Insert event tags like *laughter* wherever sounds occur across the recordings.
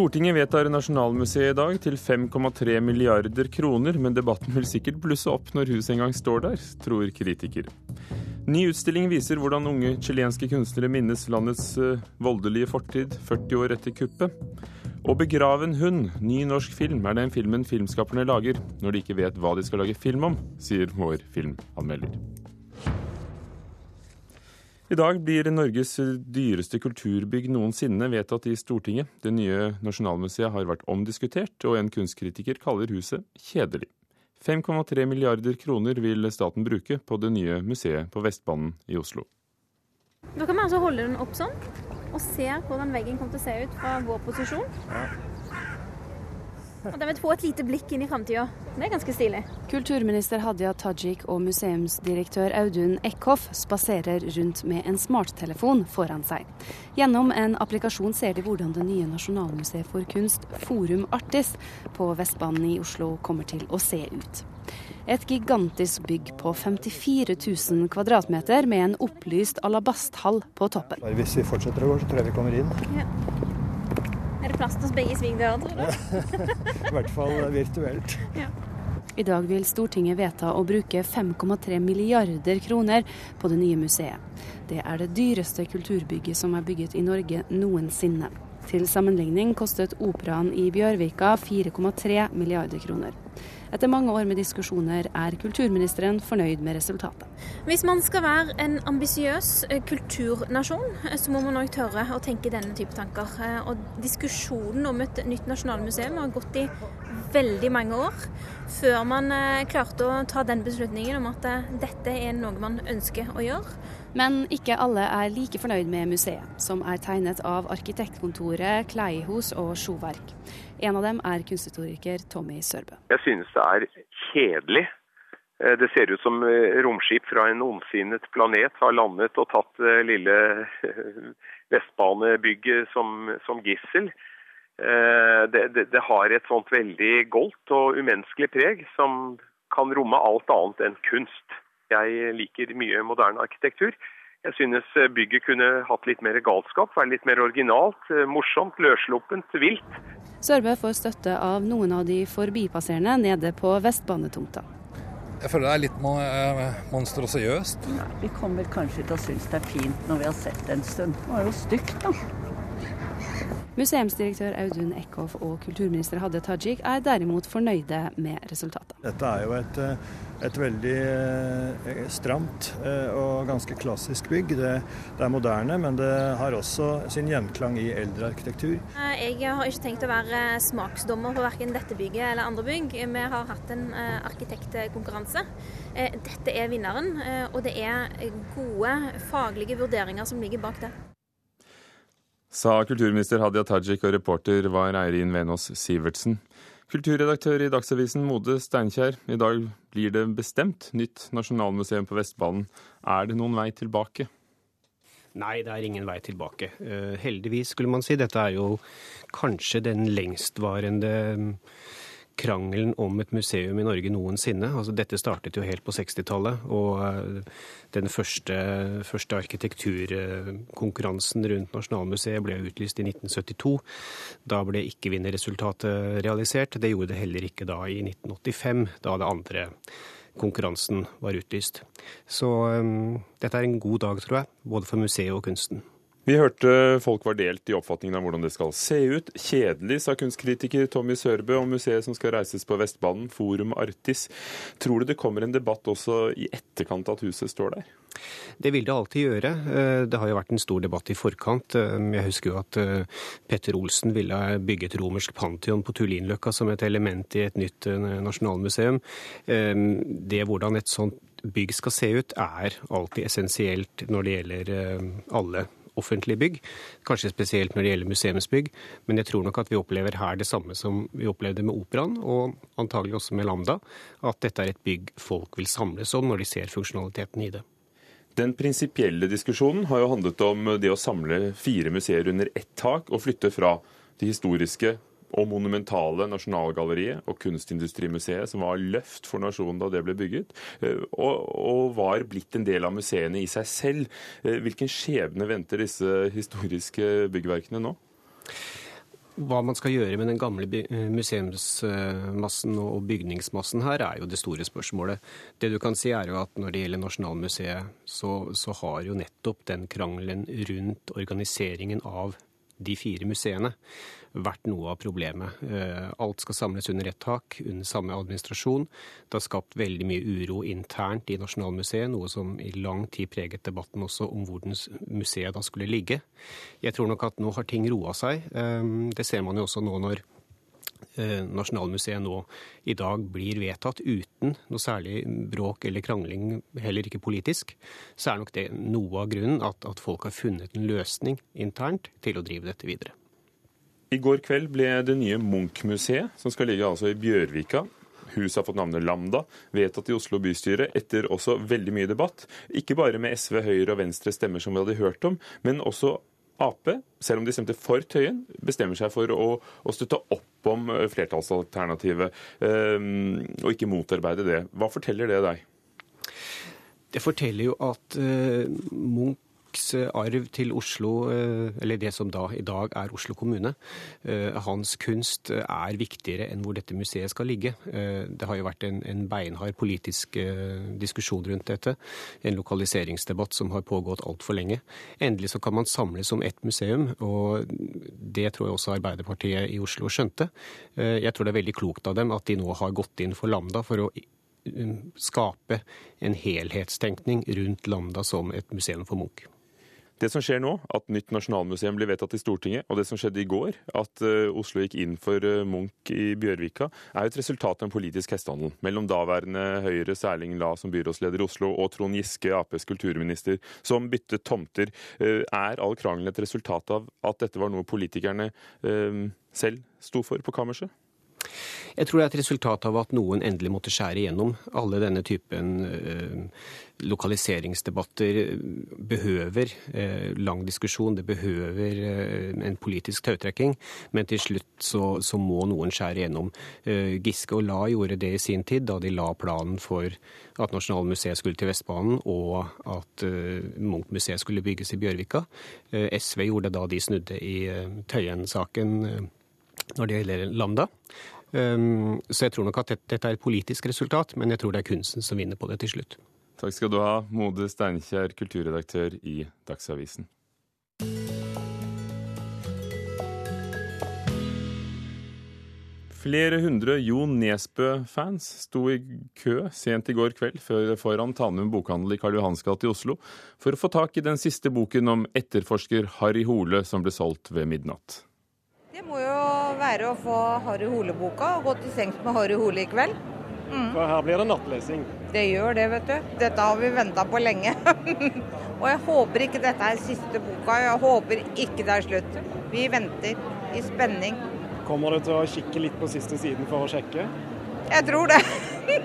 Stortinget vedtar Nasjonalmuseet i dag til 5,3 milliarder kroner, men debatten vil sikkert blusse opp når huset engang står der, tror kritiker. Ny utstilling viser hvordan unge chilenske kunstnere minnes landets eh, voldelige fortid 40 år etter kuppet. Å begrave en hund, ny norsk film, er den filmen filmskaperne lager når de ikke vet hva de skal lage film om, sier vår filmanmelder. I dag blir Norges dyreste kulturbygg noensinne vedtatt i Stortinget. Det nye Nasjonalmuseet har vært omdiskutert, og en kunstkritiker kaller huset kjedelig. 5,3 milliarder kroner vil staten bruke på det nye museet på Vestbanen i Oslo. Da kan vi altså holde den opp sånn, og se hvordan veggen kommer til å se ut fra vår posisjon. Og de vil få et lite blikk inn i framtida. Det er ganske stilig. Kulturminister Hadia Tajik og museumsdirektør Audun Eckhoff spaserer rundt med en smarttelefon foran seg. Gjennom en applikasjon ser de hvordan det nye Nasjonalmuseet for kunst, Forum Artis, på Vestbanen i Oslo kommer til å se ut. Et gigantisk bygg på 54 000 kvadratmeter med en opplyst alabasthall på toppen. Hvis vi fortsetter å gå, så tror jeg vi kommer inn. Ja. Er det plass til oss begge svingdører, tror du? *laughs* I hvert fall virtuelt. *laughs* Ja. I dag vil Stortinget vedta å bruke 5,3 milliarder kroner på det nye museet. Det er det dyreste kulturbygget som er bygget i Norge noensinne. Til sammenligning kostet operaen i Bjørvika 4,3 milliarder kroner. Etter mange år med diskusjoner er kulturministeren fornøyd med resultatet. Hvis man skal være en ambisiøs eh, kulturnasjon, eh, så må man òg tørre å tenke denne type tanker. Eh, og diskusjonen om et nytt nasjonalmuseum har gått i veldig mange år før man klarte å ta den beslutningen om at dette er noe man ønsker å gjøre. Men ikke alle er like fornøyd med museet, som er tegnet av arkitektkontoret Kleihos og Sjoverk. En av dem er kunsthistoriker Tommy Sørbø. Jeg synes det er kjedelig. Eh, det ser ut som eh, romskip fra en ondsinnet planet har landet og tatt eh, lille Vestbanebygget som, som gissel. Det, det, det, har et sånt veldig goldt og umenneskelig preg som kan romme alt annet enn kunst. Jeg liker mye moderne arkitektur. Jeg synes bygget kunne hatt litt mer galskap, være litt mer originalt, morsomt, løssluppent, vilt. Sørbø får støtte av noen av de forbipasserende nede på Vestbanetomta. Jeg føler det er litt eh, monstrosiøst. vi kommer kanskje til å synes det er fint når vi har sett det en stund. Det var jo stygt, da. Museumsdirektør Audun Eckhoff og kulturminister Hadia Tajik er derimot fornøyde med resultatet. Dette er jo et, eh, et veldig eh, stramt eh, og ganske klassisk bygg. Det, det, er moderne, men det har også sin gjenklang i eldre arkitektur. Jeg har ikke tenkt å være smaksdommer på verken dette bygget eller andre bygg. Vi har hatt en arkitektkonkurranse. Dette er vinneren, og det er gode faglige vurderinger som ligger bak det sa kulturminister Hadia Tajik, og reporter var Eirin Venås Sivertsen. Kulturredaktør i Dagsavisen Mode Steinkjer, i dag blir det bestemt nytt nasjonalmuseum på Vestbanen. Er det noen vei tilbake? Nei, det er ingen vei tilbake. Uh, heldigvis, skulle man si. Dette er jo kanskje den lengstvarende krangelen om et museum i Norge noensinne. Altså, dette startet jo helt på 60-tallet. Og eh, den første, første, arkitekturkonkurransen rundt Nasjonalmuseet ble utlyst i 1972. Da ble ikke vinnerresultatet realisert. Det gjorde det heller ikke da i 1985, da det andre konkurransen var utlyst. Så um, dette er en god dag, tror jeg, både for museet og kunsten. Vi hørte folk var delt i oppfatningen av hvordan det skal se ut. Kjedelig, sa kunstkritiker Tommy Sørbø om museet som skal reises på Vestbanen, Forum Artis. Tror du det kommer en debatt også i etterkant at huset står der? Det vil det alltid gjøre. Eh, det har jo vært en stor debatt i forkant. Eh, jeg husker jo at eh, Petter Olsen ville bygge et romersk pantheon på Tullinløkka som et element i et nytt nasjonalmuseum. Det hvordan et sånt bygg skal se ut, er alltid essensielt når det gjelder alle offentlige bygg. Kanskje spesielt når det gjelder museumsbygg. Men jeg tror nok at vi opplever her det samme som vi opplevde med Operaen, og antagelig også med Lambda. At dette er et bygg folk vil samles om når de ser funksjonaliteten i det. Den prinsipielle diskusjonen har jo handlet om det å samle fire museer under ett tak og flytte fra de historiske og monumentale Nasjonalgalleriet og Kunstindustrimuseet, som var løft for nasjonen da det ble bygget, eh, og, og, var blitt en del av museene i seg selv. Eh, hvilken skjebne venter disse historiske byggverkene nå? Hva man skal gjøre med den gamle museumsmassen og bygningsmassen her, er jo det store spørsmålet. Det du kan si er jo at når det gjelder Nasjonalmuseet, så, så har jo nettopp den krangelen rundt organiseringen av de fire museene vært noe av problemet. Eh, alt skal samles under ett tak, under samme administrasjon. Det har skapt veldig mye uro internt i Nasjonalmuseet, noe som i lang tid preget debatten også om hvor museet da skulle ligge. Jeg tror nok at nå har ting roa seg. Eh, det ser man jo også nå når Nasjonalmuseet nå i dag blir vedtatt uten noe særlig bråk eller krangling, heller ikke politisk, så er nok det noe av grunnen at, at folk har funnet en løsning internt til å drive dette videre. I går kveld ble det nye Munch-museet, som skal ligge altså i Bjørvika, huset har fått navnet Lambda, vedtatt i Oslo bystyre etter også veldig mye debatt. Ikke bare med SV, Høyre og Venstre stemmer som vi hadde hørt om, men også Ap, selv om de stemte for Tøyen, bestemmer seg for å, å støtte opp om flertallsalternativet, um, og ikke motarbeide det. Hva forteller det deg? Det forteller jo at uh, Munch arv til Oslo, eh, eller det som da i dag er Oslo kommune. Eh, hans kunst er viktigere enn hvor dette museet skal ligge. Eh, det har jo vært en, en beinhard politisk diskusjon rundt dette. En lokaliseringsdebatt som har pågått altfor lenge. Endelig så kan man samles om ett museum, og det tror jeg også Arbeiderpartiet i Oslo skjønte. Jeg tror det er veldig klokt av dem at de nå har gått inn for Lambda for å skape en helhetstenkning rundt Lambda som et museum for Munch. Det som skjer nå, at nytt nasjonalmuseum blir vedtatt i Stortinget, og det som skjedde i går, at uh, Oslo gikk inn for uh, Munch i Bjørvika, er jo et resultat av en politisk hestehandel mellom daværende Høyre Erling La som byrådsleder i Oslo og Trond Giske, Aps kulturminister, som byttet tomter. Uh, er all krangelen et resultat av at dette var noe politikerne selv sto for på kammerset? Jeg tror det er et resultat av at noen endelig måtte skjære igjennom. Alle denne typen eh, lokaliseringsdebatter behøver eh, lang diskusjon, det behøver eh, en politisk tautrekking. Men til slutt så, så, må noen skjære igjennom. Giske og La gjorde det i sin tid, da de la planen for at Nasjonalmuseet skulle til Vestbanen, og at Munch-museet skulle bygges i Bjørvika. SV gjorde det da de snudde i Tøyen-saken når det gjelder Lambda. Um, så jeg tror nok at dette er et politisk resultat, men jeg tror det er kunsten som vinner på det til slutt. Takk skal du ha, Mode Steinkjer, kulturredaktør i Dagsavisen. Flere hundre Jo Nesbø-fans sto i kø sent i går kveld foran Tanum bokhandel i Karl Johans gate i Oslo for å få tak i den siste boken om etterforsker Harry Hole som ble solgt ved midnatt. Det må jo være å få Harry Hole-boka og gå til sengs med Harry Hole i kveld. Mm. For her blir det nattlesing. Det gjør det, vet du. Dette har vi venta på lenge. *laughs* og jeg håper ikke dette er siste boka. Jeg håper ikke det er slutt. Vi venter i spenning. Kommer du til å kikke litt på siste siden for å sjekke? Jeg tror det.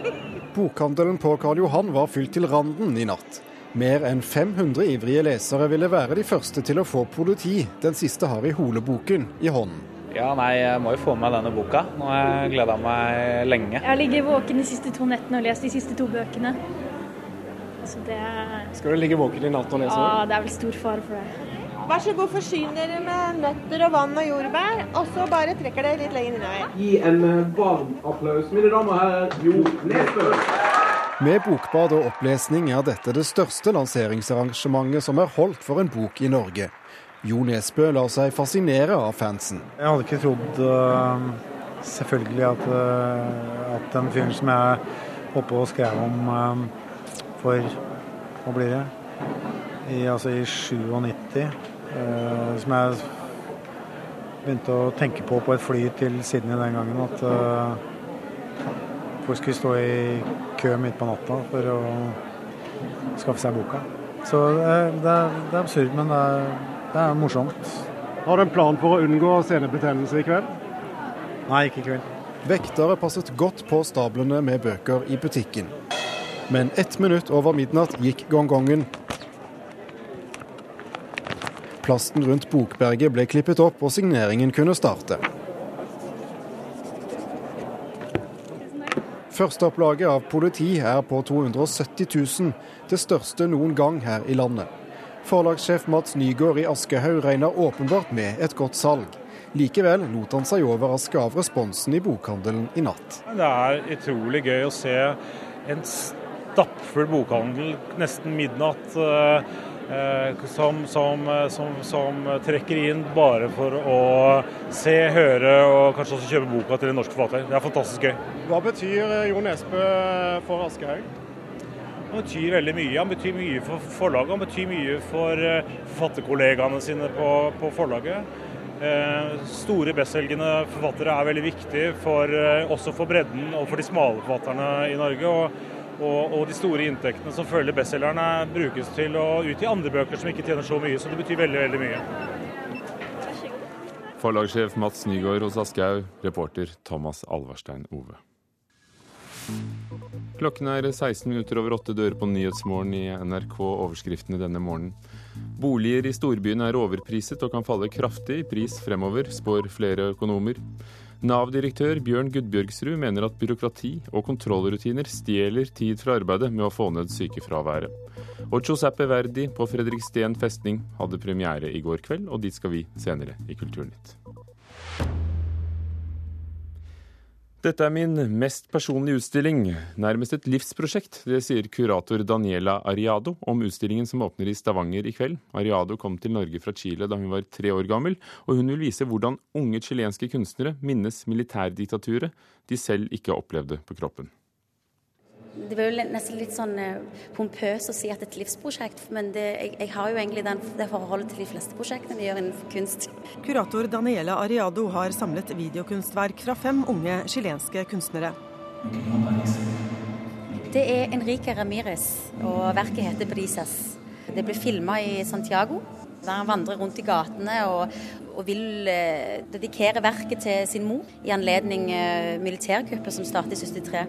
*laughs* Bokhandelen på Karl Johan var fylt til randen i natt. Mer enn 500 ivrige lesere ville være de første til å få politi, den siste Harry Hole-boken, i hånden. Ja, nei, Jeg må jo få med denne boka. Nå har jeg gleda meg lenge. Jeg har ligget våken de siste to nettene og lest de siste to bøkene. Så det Skal du ligge våken i natt og lese? Ja, det er vel stor fare for det. Vær så god, forsyn dere med nøtter og vann og jordbær, og så bare trekker dere litt lenger innover. Gi en varm applaus, mine damer og herrer, Jo Nesbø. Med bokbad og opplesning er dette det største lanseringsarrangementet som er holdt for en bok i Norge. Jo Nesbø lar seg fascinere av fansen. Jeg hadde ikke trodd uh, selvfølgelig at, uh, at den fyren som jeg oppe og skrev om uh, for hva blir det? I, altså i 97, som jeg begynte å tenke på på et fly til Sydney den gangen, at folk skulle stå i kø midt på natta for å skaffe seg boka. Så det, er, det er absurd, men det er, det er, morsomt. Har du en plan for å unngå senebetennelse i kveld? Nei, ikke i kveld. Vektere passet godt på stablene med bøker i butikken. Men ett minutt over midnatt gikk gongongen. Plasten rundt Bokberget ble klippet opp, og signeringen kunne starte. Førsteopplaget av Politi er på 270 000, det største noen gang her i landet. Forlagssjef Mats Nygaard i Aschehoug regner åpenbart med et godt salg. Likevel lot han seg overraske av responsen i bokhandelen i natt. Det er utrolig gøy å se en stappfull bokhandel nesten midnatt. Eh, som, som, som, som, trekker inn bare for å se, høre og kanskje også kjøpe boka til en norsk forfatter. Det er fantastisk gøy. Hva betyr Jo Nesbø for Aschehoug? Han betyr veldig mye. Han betyr mye for forlaget, han betyr mye for eh, forfatterkollegaene sine på, på forlaget. Eh, store bestselgende forfattere er veldig viktig for, eh, også for bredden og for de smale forfatterne i Norge. Og, og, og de store inntektene som følger bestselgerne brukes til å utgi andre bøker som ikke tjener så mye. Så det betyr veldig, veldig mye. Forlagssjef Mats Nygaard hos Aschehoug, reporter Thomas Alverstein Ove. Klokken er 16 minutter over åtte dører på Nyhetsmorgen i NRK. Overskriftene denne morgenen. Boliger i storbyene er overpriset og kan falle kraftig i pris fremover, spår flere økonomer. Nav-direktør Bjørn Gudbjørgsrud mener at byråkrati og kontrollrutiner stjeler tid fra arbeidet med å få ned sykefraværet. Og Giuseppe Verdi på Fredriksten festning hadde premiere i går kveld, og dit skal vi senere i Kulturnytt. Dette er min mest personlige utstilling, nærmest et livsprosjekt. Det sier kurator Daniela Ariado om utstillingen som åpner i Stavanger i kveld. Ariado kom til Norge fra Chile da hun var tre år gammel, og hun vil vise hvordan unge chilenske kunstnere minnes militærdiktaturet de selv ikke opplevde på kroppen. Det blir jo nesten litt sånn eh, pompøst å si at det er et livsprosjekt, men det, jeg, jeg, har jo egentlig den, det forholdet til de fleste prosjektene vi gjør innenfor kunst. Kurator Daniela Ariado har samlet videokunstverk fra fem unge chilenske kunstnere. Det er Enrique Ramires, og verket heter 'Brisas'. Det ble filma i Santiago. Der han vandrer rundt i gatene og, og vil eh, dedikere verket til sin mor i anledning eh, militærkuppet som startet i 73.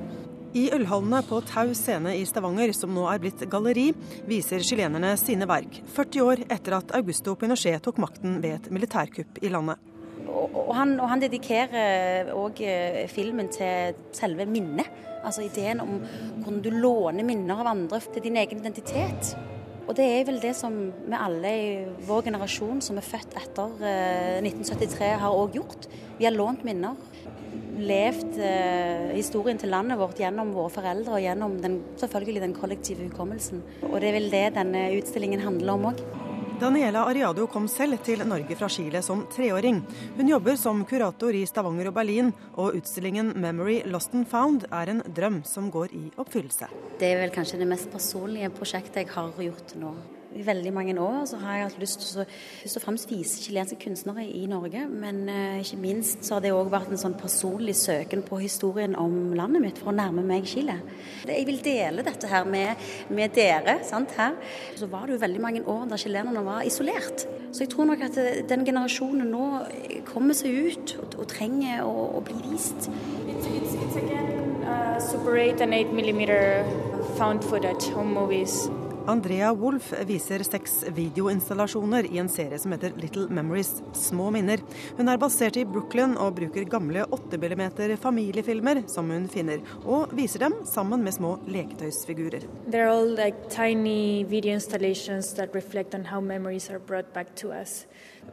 I ølhallene på Tau scene i Stavanger, som nå er blitt galleri, viser chilenerne sine verk 40 år etter at Augusto Pinochet tok makten ved et militærkupp i landet. Og han, og han dedikerer òg eh, filmen til selve minnet. Altså ideen om hvordan du låner minner av andre til din egen identitet. Og det er vel det som vi alle i vår generasjon som er født etter 1973 eh, har òg gjort. Vi har lånt minner levd eh, historien til landet vårt gjennom våre foreldre og gjennom den, selvfølgelig den kollektive hukommelsen. Og det er vel det denne utstillingen handler om òg. Daniela Ariado kom selv til Norge fra Chile som treåring. Hun jobber som kurator i Stavanger og Berlin, og utstillingen 'Memory Lost and Found' er en drøm som går i oppfyllelse. Det er vel kanskje det mest personlige prosjektet jeg har gjort nå i veldig mange år så har jeg hatt lyst til å først og fremst vise chilenske kunstnere i Norge. Men uh, ikke minst så har det òg vært en sånn personlig søken på historien om landet mitt for å nærme meg Chile. Jeg vil dele dette her med, med dere. sant, her. Så var det jo veldig mange år der chilenerne var isolert. Så jeg tror nok at eh, den generasjonen nå kommer seg ut og, og trenger å, å, bli vist. It's, it's, it's again, uh, Super 8 and 8 millimeter found home movies. Andrea Wolff viser seks videoinstallasjoner i en serie som heter Little Memories, små minner. Hun er basert i Brooklyn og bruker gamle 8 mm familiefilmer som hun finner, og viser dem sammen med små leketøysfigurer. All like tiny video installations that reflect on how memories are brought back to us.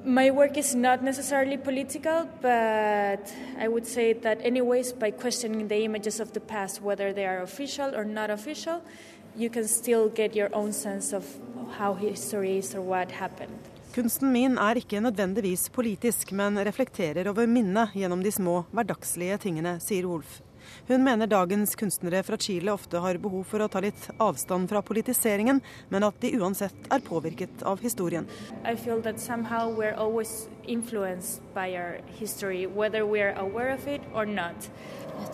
My work is not necessarily political, but I would say that anyways, by questioning the images of the past, whether they are official or not official, you can still get your own sense of how history is or what happened. Kunsten min er ikke nødvendigvis politisk, men reflekterer over minnet gjennom de små, hverdagslige tingene, sier Wolf. Hun mener dagens kunstnere fra Chile ofte har behov for å ta litt avstand fra politiseringen, men at de uansett er påvirket av historien. I feel that somehow we're always influenced by our history, whether we're aware of it or not.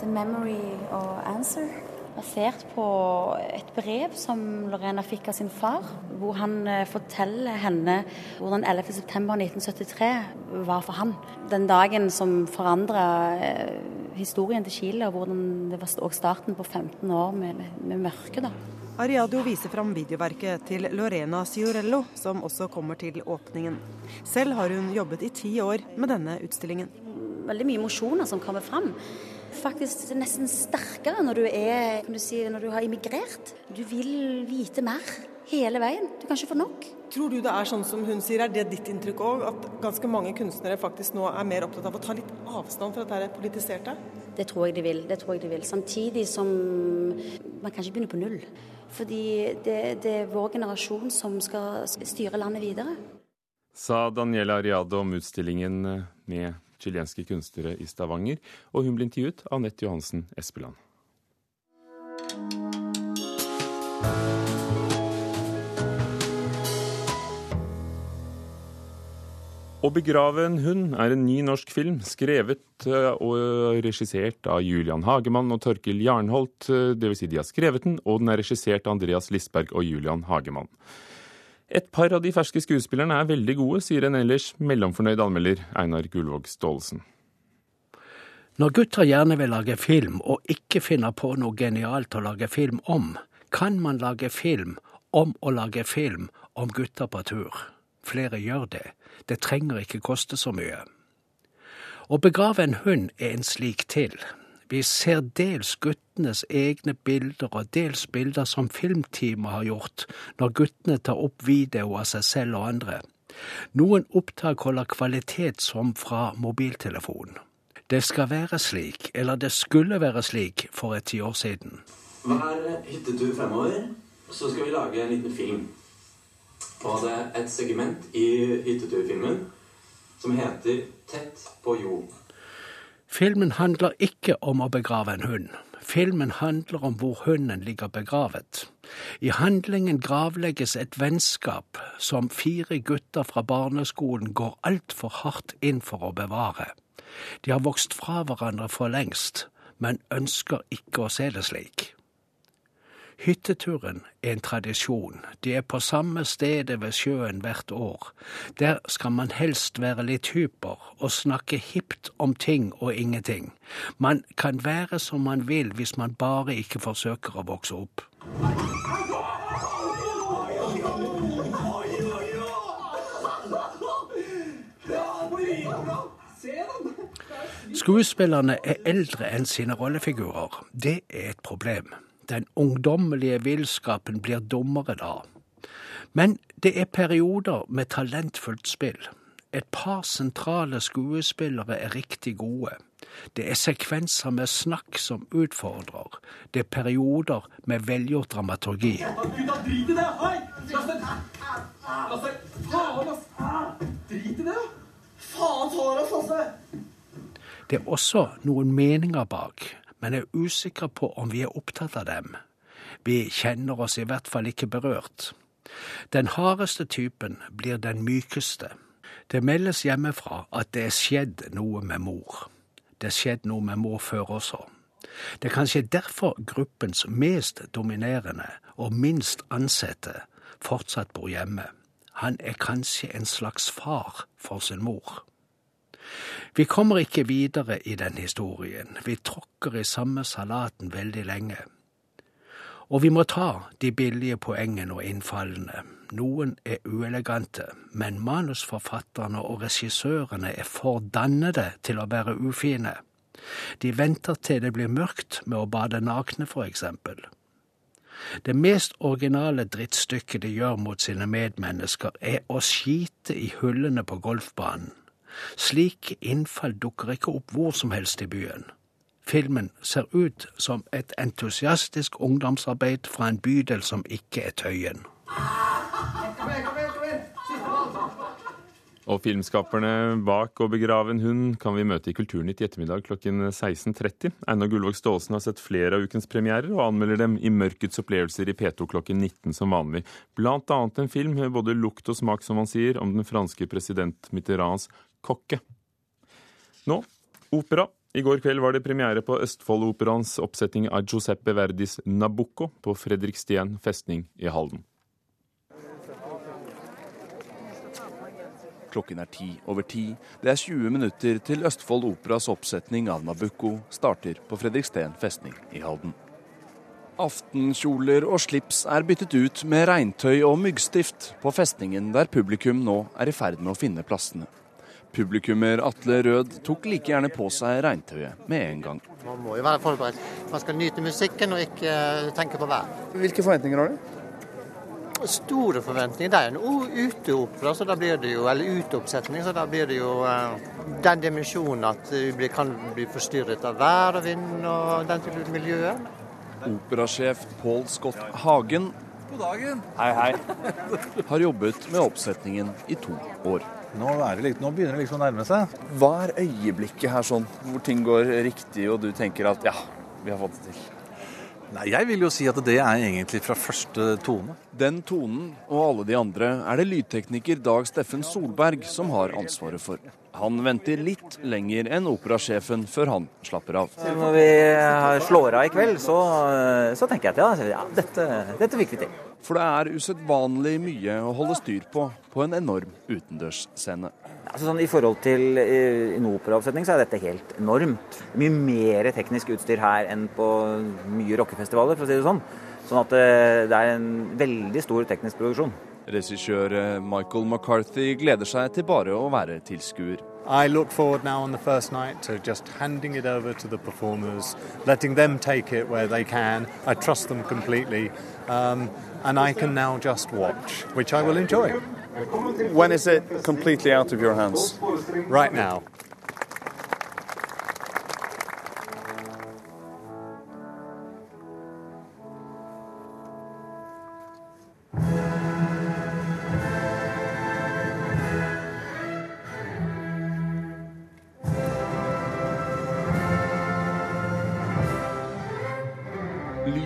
The memory or answer basert på et brev som Lorena fikk av sin far, hvor han eh, forteller henne hvordan 11.9.1973 var for han. Den dagen som forandra eh, historien til Chile, og hvordan det var også starten på 15 år med, med mørke. da. Ariadio viser fram videoverket til Lorena Ciorello, som også kommer til åpningen. Selv har hun jobbet i ti år med denne utstillingen. Veldig mye emosjoner som kommer fram faktisk nesten sterkere når du, er, kan du si, når du har immigrert. Du vil vite mer. hele veien. Du kan ikke få nok. Tror du det er sånn som hun sier, er det ditt inntrykk òg, at ganske mange kunstnere faktisk nå er mer opptatt av å ta litt avstand fra dette politiserte? Det tror jeg de vil. det tror jeg de vil. Samtidig som man kan ikke begynne på null. Fordi det, det er vår generasjon som skal styre landet videre. Sa Daniela Ariado om utstillingen med chilenske kunstnere i Stavanger, og hun ble intervjuet av Anette Johansen Espeland. Å begrave en hund er en ny norsk film, skrevet eh, og regissert av Julian Hagemann og Torkil Jarnholt. Eh, Dvs. Si de har skrevet den, og den er regissert av Andreas Lisberg og Julian Hagemann. Et par av de ferske skuespillerne er veldig gode, sier en ellers mellomfornøyd anmelder, Einar Gullvåg Staalesen. Når gutter gjerne vil lage film, og ikke finner på noe genialt å lage film om, kan man lage film om å lage film om gutter på tur. Flere gjør det. Det trenger ikke koste så mye. Å begrave en hund er en slik til. Vi ser dels guttenes egne bilder og dels bilder som filmteamet har gjort når guttene tar opp video av seg selv og andre. Noen opptak holder kvalitet som fra mobiltelefon. Det skal være slik, eller det skulle være slik, for et tiår siden. Hver hyttetur fremover så skal vi lage en liten film Og det et segment i hytteturfilmen som heter 'Tett på jord'. Filmen handler ikke om å begrave en hund. Filmen handler om hvor hunden ligger begravet. I handlingen gravlegges et vennskap som fire gutter fra barneskolen går altfor hardt inn for å bevare. De har vokst fra hverandre for lengst, men ønsker ikke å se det slik. Hytteturen er en tradisjon. De er på samme stedet ved sjøen hvert år. Der skal man helst være litt hyper og snakke hipt om ting og ingenting. Man kan være som man vil hvis man bare ikke forsøker å vokse opp. Skuespillerne er eldre enn sine rollefigurer. Det er et problem. Den ungdommelige villskapen blir dummere da. Men det er perioder med talentfullt spill. Et par sentrale skuespillere er riktig gode. Det er sekvenser med snakk som utfordrer. Det er perioder med velgjort dramaturgi. Det er også noen meninger bak men er usikre på om vi er opptatt av dem. Vi kjenner oss i hvert fall ikke berørt. Den hardeste typen blir den mykeste. Det meldes hjemmefra at det er skjedd noe med mor. Det er skjedd noe med mor før også. Det er kanskje derfor gruppens mest dominerende og minst ansette fortsatt bor hjemme. Han er kanskje en slags far for sin mor. Vi kommer ikke videre i den historien. Vi tråkker i samme salaten veldig lenge. Og vi må ta de billige poengene og innfallene. Noen er uelegante, men manusforfatterne og regissørene er for dannede til å være ufine. De venter til det blir mørkt med å bade nakne, for eksempel. Det mest originale drittstykket de gjør mot sine medmennesker, er å skite i hullene på golfbanen. Slike innfall dukker ikke opp hvor som helst i byen. Filmen ser ut som et entusiastisk ungdomsarbeid fra en bydel som ikke er Tøyen. Og filmskaperne bak Å begrave en hund kan vi møte i Kulturnytt i ettermiddag klokken 16.30. Einar Gullvåg Staalesen har sett flere av ukens premierer, og anmelder dem i Mørkets opplevelser i P2 klokken 19 som vanlig. Blant annet en film med både lukt og smak, som han sier, om den franske president Mitterrands kokke. Nå opera. I går kveld var det premiere på Østfoldoperaens oppsetning av Giuseppe Verdis Nabucco på Fredrikstien festning i Halden. Klokken er ti over ti. Det er 20 minutter til Østfold Operas oppsetning av Nabucco starter på Fredriksten festning i Halden. Aftenkjoler og slips er byttet ut med regntøy og myggstift på festningen der publikum nå er i ferd med å finne plassene. Publikummer Atle Rød tok like gjerne på seg regntøyet med en gang. Man må jo være forberedt. Man skal nyte musikken og ikke tenke på vær. Hvilke forventninger har du? Store forventninger. Det er en uteopera, så da blir det jo, eller uteoppsetning, så da blir det jo uh, den dimensjonen at vi kan bli forstyrret av vær og vind og den type miljøet. Operasjef Pål Scott Hagen God dagen. Hei, hei. har jobbet med oppsetningen i to år. Nå, litt, nå, begynner det liksom å nærme seg. Hva er øyeblikket her sånn, hvor ting går riktig og du tenker at ja, vi har fått det til? Nei, Jeg vil jo si at det er egentlig fra første tone. Den tonen og alle de andre er det lydtekniker Dag Steffen Solberg som har ansvaret for. Han venter litt lenger enn operasjefen før han slapper av. Når vi slår av i kveld, så, så tenker jeg at ja, ja dette, dette fikk vi til. For det er usedvanlig mye å holde styr på på en enorm utendørsscene. Altså sånn, I forhold til eh, en operaoppsetning så er dette helt enormt. Mye mer teknisk utstyr her enn på mye rockefestivaler, for å si det sånn. Sånn at eh, det er en veldig stor teknisk produksjon. Regissør eh, Michael McCarthy gleder seg til bare å være tilskuer. I look forward now on the first night to just handing it over to the performers, letting them take it where they can. I trust them completely. Um, and I can now just watch, which I will enjoy. When is it completely out of your hands? Right now.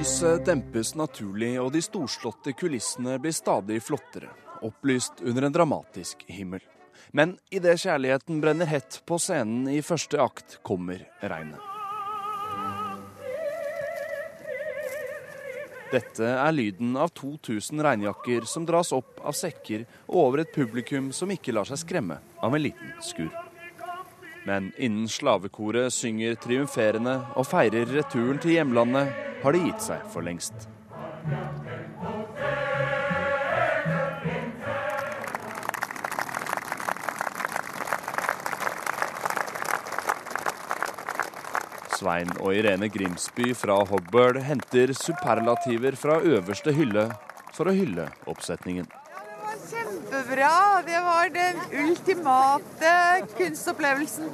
Lyset dempes naturlig, og de storslåtte kulissene blir stadig flottere opplyst under en dramatisk himmel. Men idet kjærligheten brenner hett på scenen i første akt, kommer regnet. Dette er lyden av 2000 regnjakker som dras opp av sekker og over et publikum som ikke lar seg skremme av en liten skur. Men innen slavekoret synger triumferende og feirer returen til hjemlandet, har de gitt seg for lengst. Svein og Irene Grimsby fra Hobøl henter superlativer fra øverste hylle for å hylle oppsetningen. Ja, Det var kjempebra. Det var den ultimate kunstopplevelsen.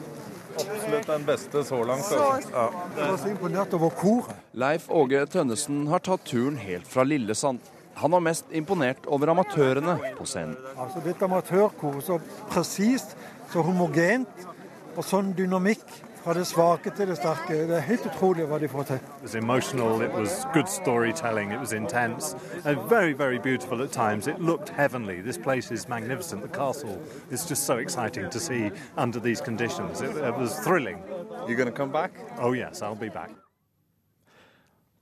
Absolutt den beste så langt. Så, ja. Jeg var så imponert over koret. Leif Åge Tønnesen har tatt turen helt fra Lillesand. Han var mest imponert over amatørene på scenen. Altså Dette amatørkoret, så presist, så homogent og sånn dynamikk fra det svake til det sterke. Det er helt utrolig hva de får til. It was emotional, it was good storytelling, it was intense, and very, very beautiful at times. It looked heavenly. This place is magnificent. The castle is just so exciting to see under these conditions. It, it was thrilling. You going to come back? Oh yes, I'll be back.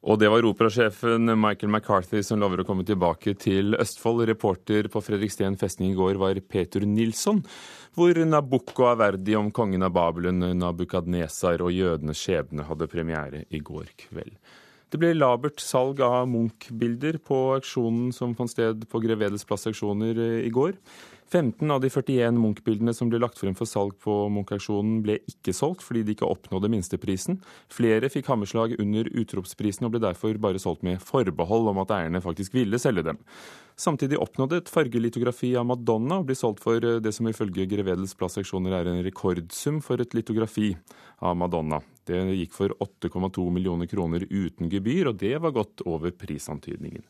Og det var operasjefen Michael McCarthy som lover å komme tilbake til Østfold. Reporter på Fredriksten festning i går var Peter Nilsson, hvor Nabucco er verdig om kongen av Babylon, Nabukadnesar og jødenes skjebne hadde premiere i går kveld. Det ble labert salg av Munch-bilder på auksjonen som fant sted på Grevedes plass-auksjoner i går. 15 av de 41 Munch-bildene som ble lagt frem for salg på Munch-auksjonen, ble ikke solgt fordi de ikke oppnådde minsteprisen. Flere fikk hammerslag under utropsprisen og ble derfor bare solgt med forbehold om at eierne faktisk ville selge dem. Samtidig oppnådde et fargelitografi av Madonna å bli solgt for eh, det som ifølge Grevedels plass-auksjoner er en rekordsum for et litografi av Madonna. Det gikk for 8,2 millioner kroner uten gebyr, og det var godt over prisantydningen.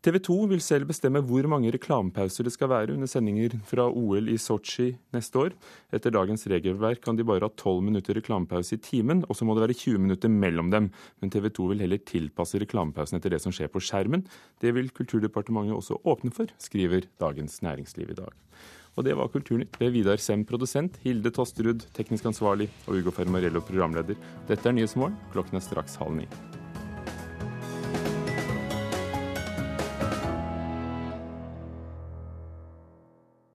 TV 2 vil selv bestemme hvor mange reklamepauser det skal være under sendinger fra OL i Sotsji neste år. Etter dagens regelverk kan de bare ha 12 minutter reklamepause i timen, og så må det være 20 minutter mellom dem. Men TV 2 vil heller tilpasse reklamepausen etter det som skjer på skjermen. Det vil Kulturdepartementet også åpne for, skriver Dagens Næringsliv i dag. Og det var Kulturnytt ved Vidar Sem, produsent, Hilde Tosterud, teknisk ansvarlig, og Ugo Fermarello, programleder. Dette er Nyhetsmorgen. Klokken er straks halv ni.